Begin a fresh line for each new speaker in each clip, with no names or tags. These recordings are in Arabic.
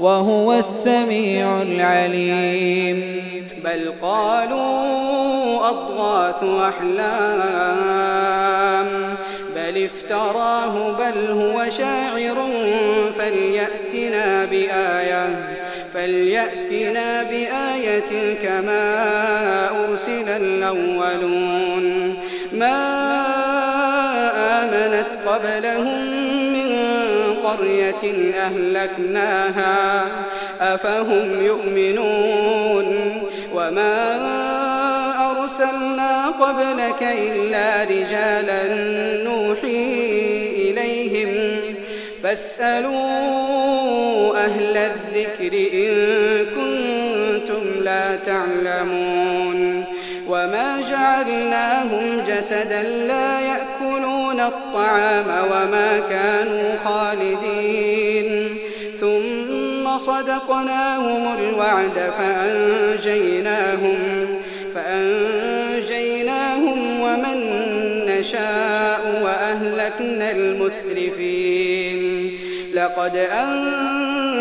وهو السميع العليم.
بل قالوا أضغاث أحلام. بل افتراه بل هو شاعر فليأتنا بآية فليأتنا بآية كما أرسل الأولون. ما آمنت قبلهم قرية أهلكناها أفهم يؤمنون؟ وما أرسلنا قبلك إلا رجالا نوحي إليهم. فاسألوا أهل الذكر إن كنتم لا تعلمون. وما جعلناهم جسدا لا يأكلون الطعام وما كانوا خالدين. ثم صدقناهم الوعد فأنجيناهم فأنجيناهم ومن نشاء وأهلكنا المسرفين. لقد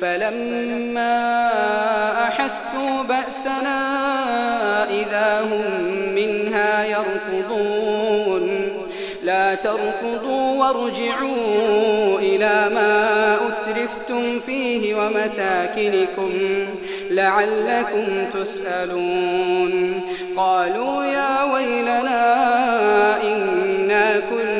فلما أحسوا بأسنا إذا هم منها يركضون. لا تركضوا وارجعوا إلى ما أترفتم فيه ومساكنكم لعلكم تسألون. قالوا يا ويلنا إنا كنا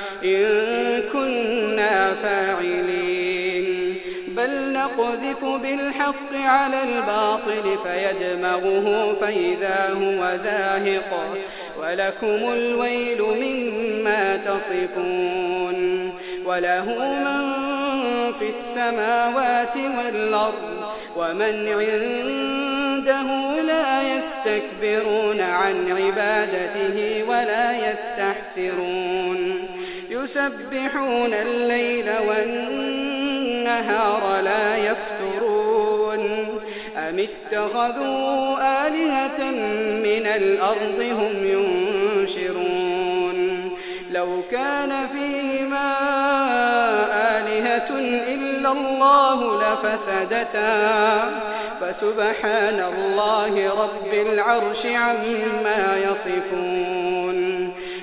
نقذف بالحق على الباطل فيدمغه فإذا هو زاهق. ولكم الويل مما تصفون. وله من في السماوات والأرض ومن عنده لا يستكبرون عن عبادته ولا يستحسرون. يسبحون الليل والنهار لا يفترون. أم اتخذوا آلهة من الأرض هم ينشرون؟ لو كان فيهما آلهة إلا الله لفسدتا. فسبحان الله رب العرش عما يصفون.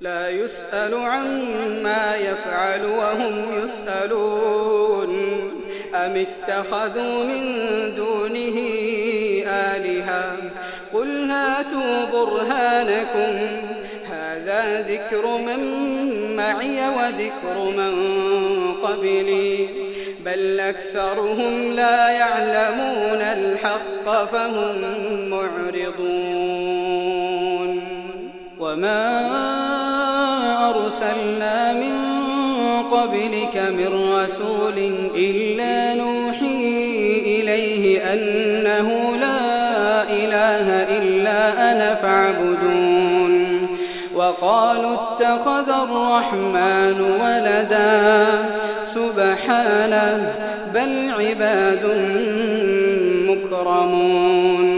لا يسأل عما يفعل وهم يسألون. أم اتخذوا من دونه آلهة؟ قل هاتوا برهانكم. هذا ذكر من معي وذكر من قبلي. بل أكثرهم لا يعلمون الحق فهم معرضون. وما أرسلنا من قبلك من رسول إلا نوحي إليه أنه لا إله إلا أنا فاعبدون وقالوا اتخذ الرحمن ولدا سبحانه بل عباد مكرمون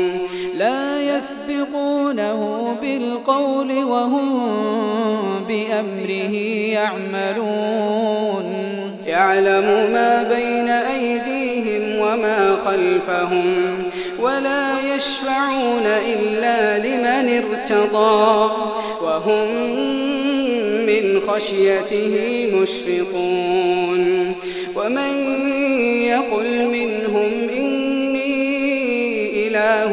يسبقونه بالقول وهم بأمره يعملون. يعلم ما بين أيديهم وما خلفهم ولا يشفعون إلا لمن ارتضى وهم من خشيته مشفقون. ومن يقل منهم إني إله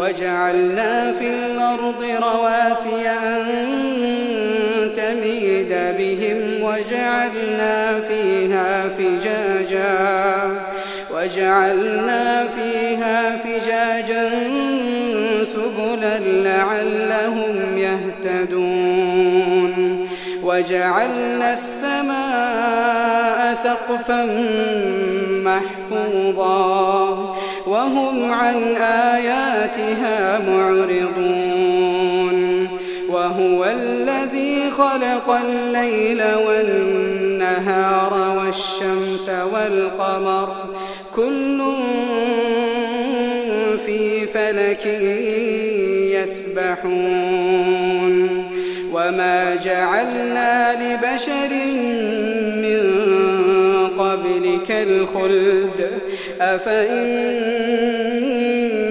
وجعلنا في الأرض رواسي أن تميد بهم وجعلنا فيها فجاجا وجعلنا فيها فجاجا سبلا لعلهم يهتدون وجعلنا السماء سقفا محفوظا. وهم عن آياتها معرضون. وهو الذي خلق الليل والنهار والشمس والقمر. كل في فلك يسبحون. وما جعلنا لبشر من قبلك الخلد. أفإن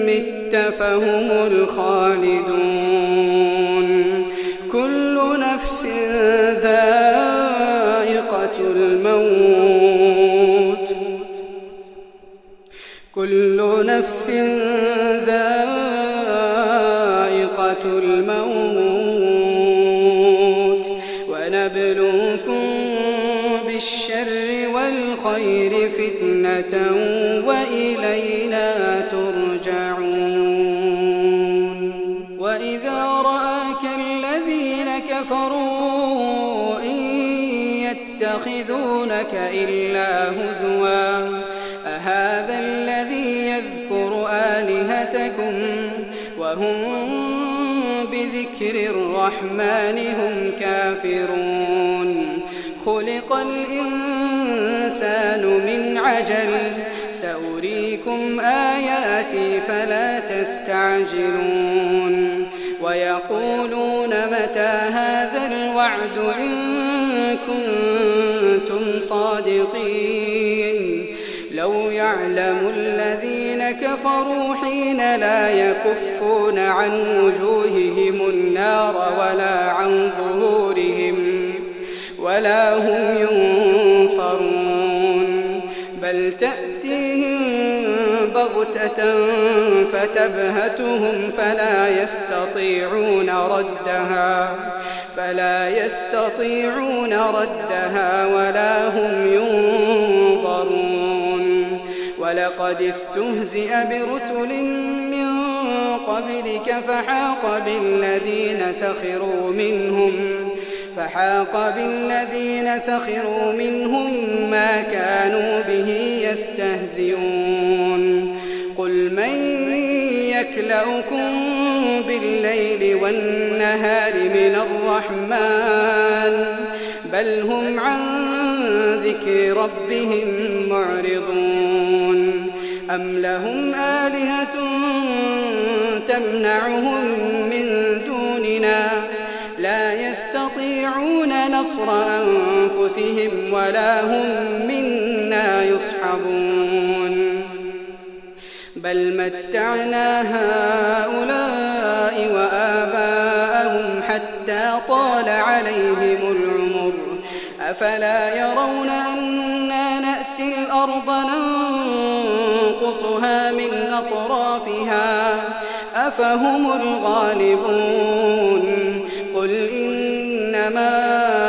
مت فهم الخالدون. كل نفس ذائقة الموت. كل نفس ذائقة الموت. فتنة وإلينا ترجعون وإذا رآك الذين كفروا إن يتخذونك إلا هزوا أهذا الذي يذكر آلهتكم وهم بذكر الرحمن هم كافرون خلق الإنسان من عجل. سأريكم آياتي فلا تستعجلون. ويقولون متى هذا الوعد إن كنتم صادقين. لو يعلم الذين كفروا حين لا يكفون عن وجوههم النار ولا عن ظهورهم ولا هم ينصرون بل تأتيهم بغتة فتبهتهم فلا يستطيعون ردها فلا يستطيعون ردها ولا هم ينظرون ولقد استهزئ برسل من قبلك فحاق بالذين سخروا منهم فحاق بالذين سخروا منهم ما كانوا به يستهزئون. قل من يكلؤكم بالليل والنهار من الرحمن بل هم عن ذكر ربهم معرضون. أم لهم آلهة تمنعهم من دوننا نصر أنفسهم ولا هم منا يصحبون. بل متعنا هؤلاء وآباءهم حتى طال عليهم العمر. أفلا يرون أنا نأتي الأرض ننقصها من أطرافها؟ أفهم الغالبون. قل إنما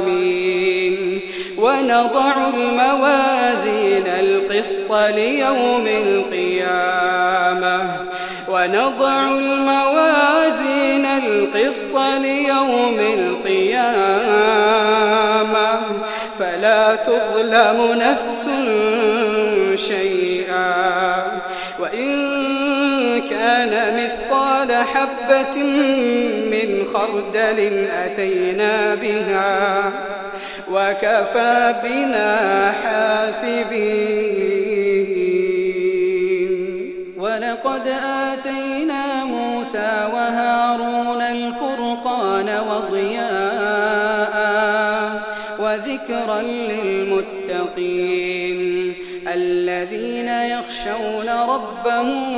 ونضع الموازين القسط ليوم القيامة. ونضع الموازين القسط ليوم القيامة. فلا تظلم نفس شيئا. وإن كان مثقال حبة من خردل أتينا بها. وكفى بنا حاسبين. ولقد آتينا موسى وهارون الفرقان وضياء وذكرا للمتقين الذين يخشون ربهم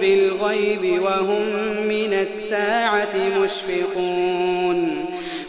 بالغيب وهم من الساعة مشفقون.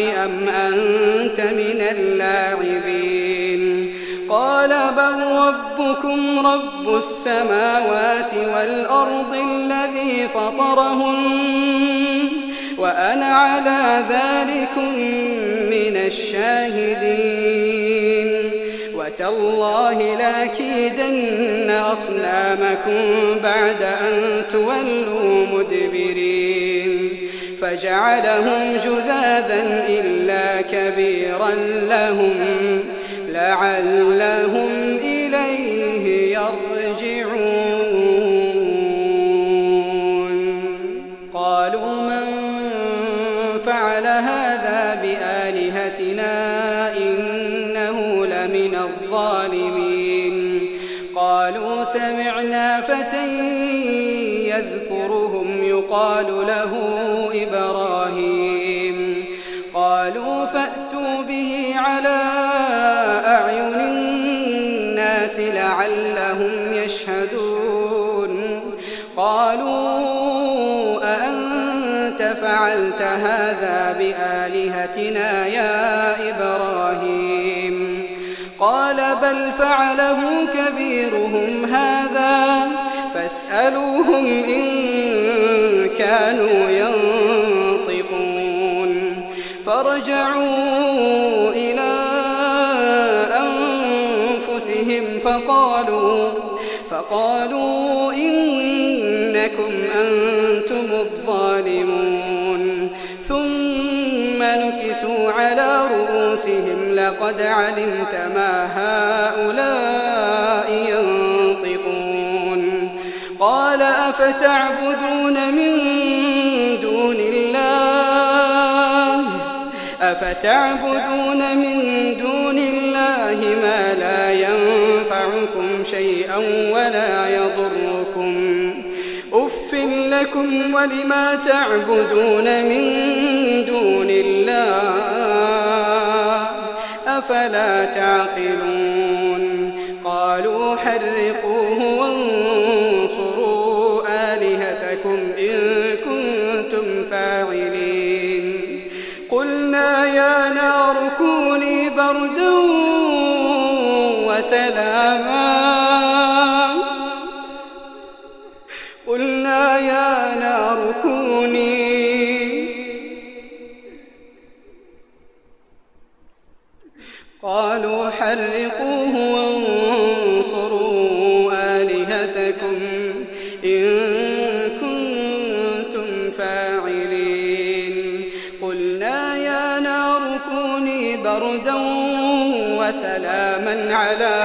أم أنت من اللاعبين؟ قال بل ربكم رب السماوات والأرض الذي فطرهن وأنا على ذلك من الشاهدين. وتالله لأكيدن أصنامكم بعد أن تولوا مدبرين. فجعلهم جذاذا إلا كبيرا لهم لعلهم إليه يرجعون. قالوا من فعل هذا بآلهتنا إنه لمن الظالمين. قالوا سمعنا يذكرهم يقال له إبراهيم. قالوا فأتوا به على أعين الناس لعلهم يشهدون. قالوا أأنت فعلت هذا بآلهتنا يا إبراهيم؟ قال بل فعله كبيرهم هذا فاسألوهم إن كانوا ينطقون. فرجعوا إلى أنفسهم فقالوا فقالوا إنكم أنتم الظالمون. ثم نكسوا على رؤوسهم لقد علمت ما هؤلاء ينطقون قال أفتعبدون من دون الله؟ أفتعبدون من دون الله
ما لا ينفعكم شيئا ولا يضركم. أف لكم ولما تعبدون من دون الله؟ أفلا تعقلون؟ قالوا حرقوه وانصروا وسلاما قلنا يا نار كوني. قالوا حرقوه وانصروا آلهتكم إن كنتم فاعلين. قلنا يا نار كوني بردا وسلاما على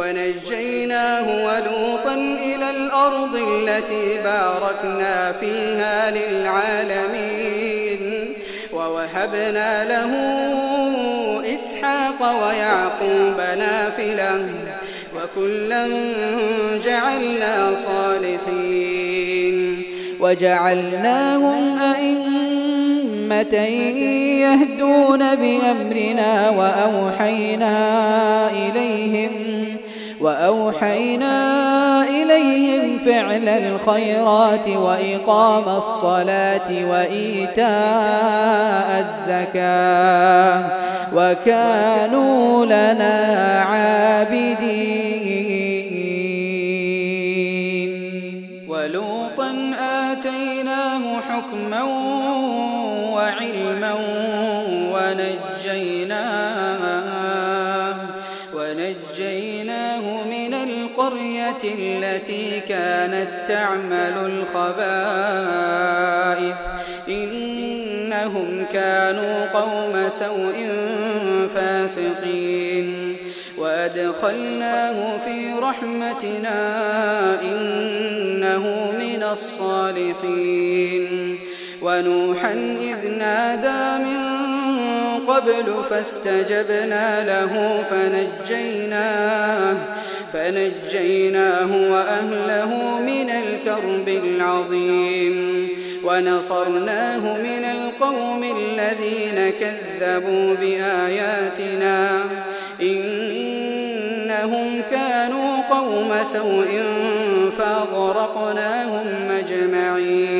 ونجيناه ولوطا إلى الأرض التي باركنا فيها للعالمين. ووهبنا له إسحاق ويعقوب نافلة وكلا جعلنا صالحين.
وجعلناهم أئمة يهدون بأمرنا وأوحينا إليهم وأوحينا إليهم فعل الخيرات وإقام الصلاة وإيتاء الزكاة وكانوا لنا عابدين. ولوطا آتيناه حكما وعلما ونجيناه القرية التي كانت تعمل الخبائث. إنهم كانوا قوم سوء فاسقين. وأدخلناه في رحمتنا إنه من الصالحين. ونوحا إذ نادى من قبل فاستجبنا له فنجيناه. فنجيناه وأهله من الكرب العظيم ونصرناه من القوم الذين كذبوا بآياتنا إنهم كانوا قوم سوء فأغرقناهم أجمعين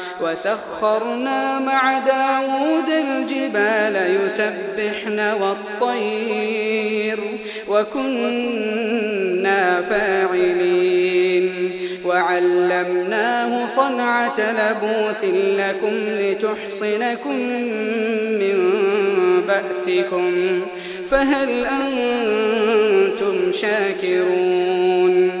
وسخرنا مع داود الجبال يسبحن والطير وكنا فاعلين وعلمناه صنعة لبوس لكم لتحصنكم من بأسكم فهل أنتم شاكرون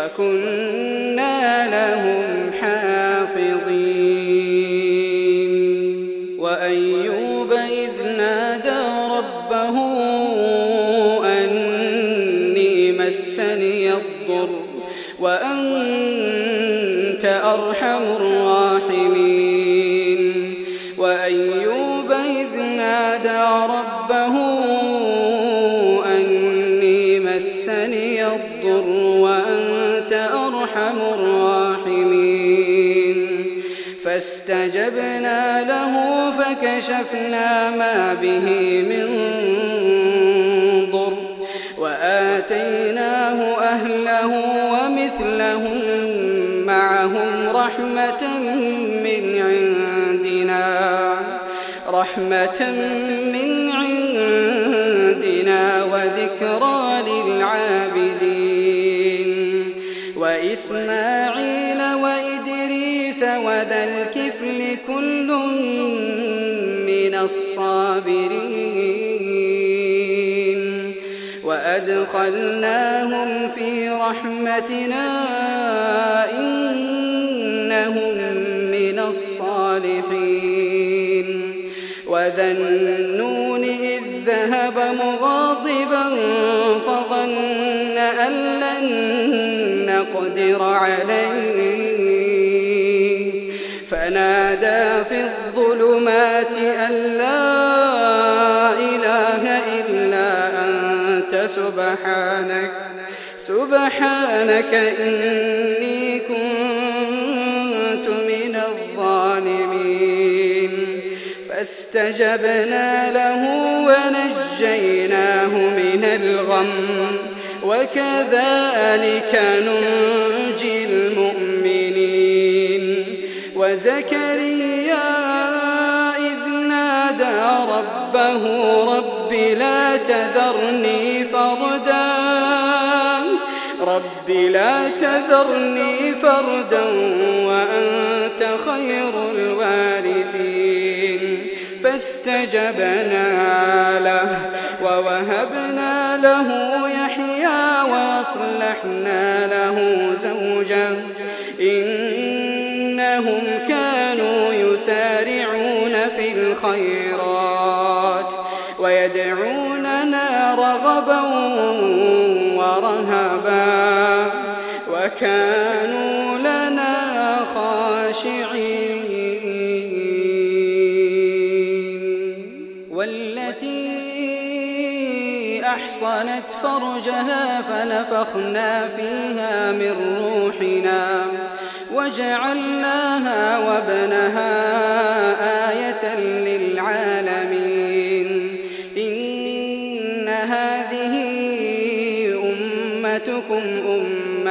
وكنا لهم حافظين. وأيوب إذ نادى ربه أني مسني الضر وأنت أرحم الراحمين. فاستجبنا له فكشفنا ما به من وآتيناه أهله ومثلهم معهم رحمة من عندنا رحمة من عندنا وذكرى للعابدين. وإسماعيل وإدريس وذا الصابرين. وأدخلناهم في رحمتنا إنهم من الصالحين. وذا النون إذ ذهب مغاضبا فظن أن لن نقدر عليه. الظلمات أن لا إله إلا أنت. سبحانك سبحانك إني كنت من الظالمين. فاستجبنا له ونجيناه من الغم وكذلك ننجي المؤمنين. وزكريا ربه رب لا تذرني فردا. رب لا تذرني فردا وأنت خير الوارثين. فاستجبنا له ووهبنا له يحيى وأصلحنا له زوجا. إنهم كانوا يسارعون في الخيرات. ويدعوننا رغبا ورهبا وكانوا لنا خاشعين. والتي أحصنت فرجها فنفخنا فيها من روحنا وجعلناها وابنها آية للعالمين.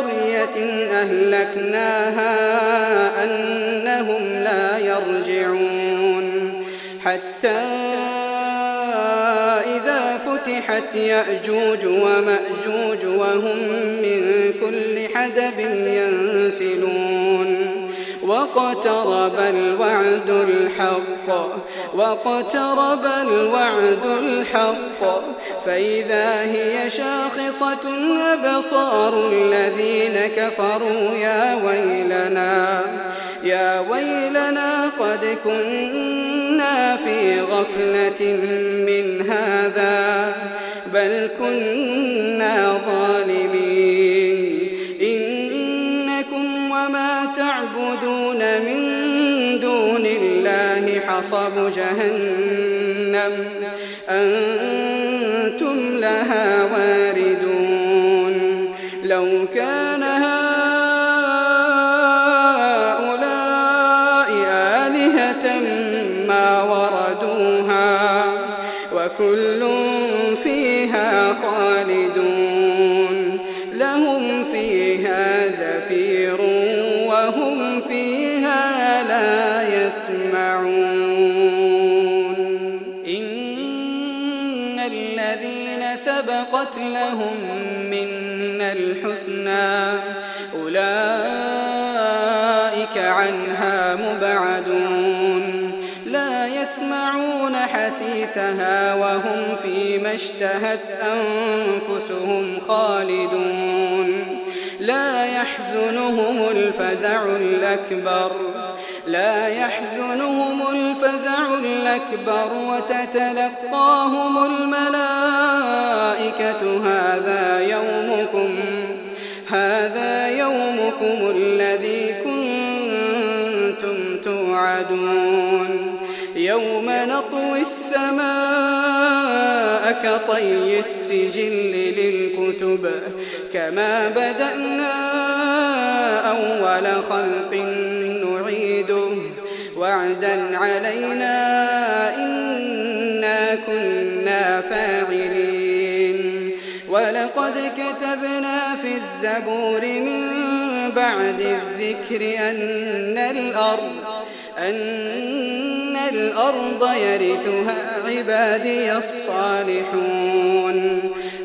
قرية أهلكناها أنهم لا يرجعون. حتى إذا فتحت يأجوج ومأجوج وهم من كل حدب ينسلون. واقترب الوعد الحق واقترب الوعد الحق. فإذا هي شاخصة أبصار الذين كفروا يا ويلنا يا ويلنا قد كنا في غفلة من هذا بل كنا ظالمين. إنكم وما تعبدون من دون الله حصب جهنم. أنتم لها واردون يسمعون حسيسها وهم فيما اشتهت أنفسهم خالدون. لا يحزنهم الفزع الأكبر لا يحزنهم الفزع الأكبر وتتلقاهم الملائكة. هذا يومكم هذا يومكم الذي كنتم توعدون. يوم نطوي السماء كطي السجل للكتب كما بدأنا أول خلق نعيده. وعدا علينا إنا كنا فاعلين. ولقد كتبنا في الزبور من بعد الذكر أن الأرض أن الأرض يرثها عبادي الصالحون.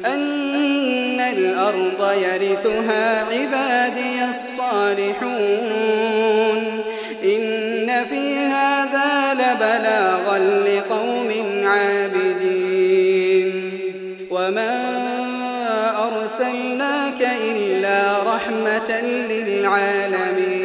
أن الأرض يرثها عبادي الصالحون. إن في هذا لبلاغا لقوم عابدين. وما أرسلناك إلا رحمة للعالمين.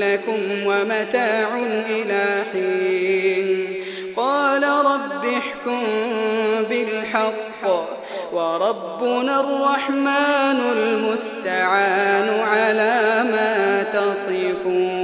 لكم ومتاع إلى حين. قال رب احكم بالحق وربنا الرحمن المستعان على ما تصفون.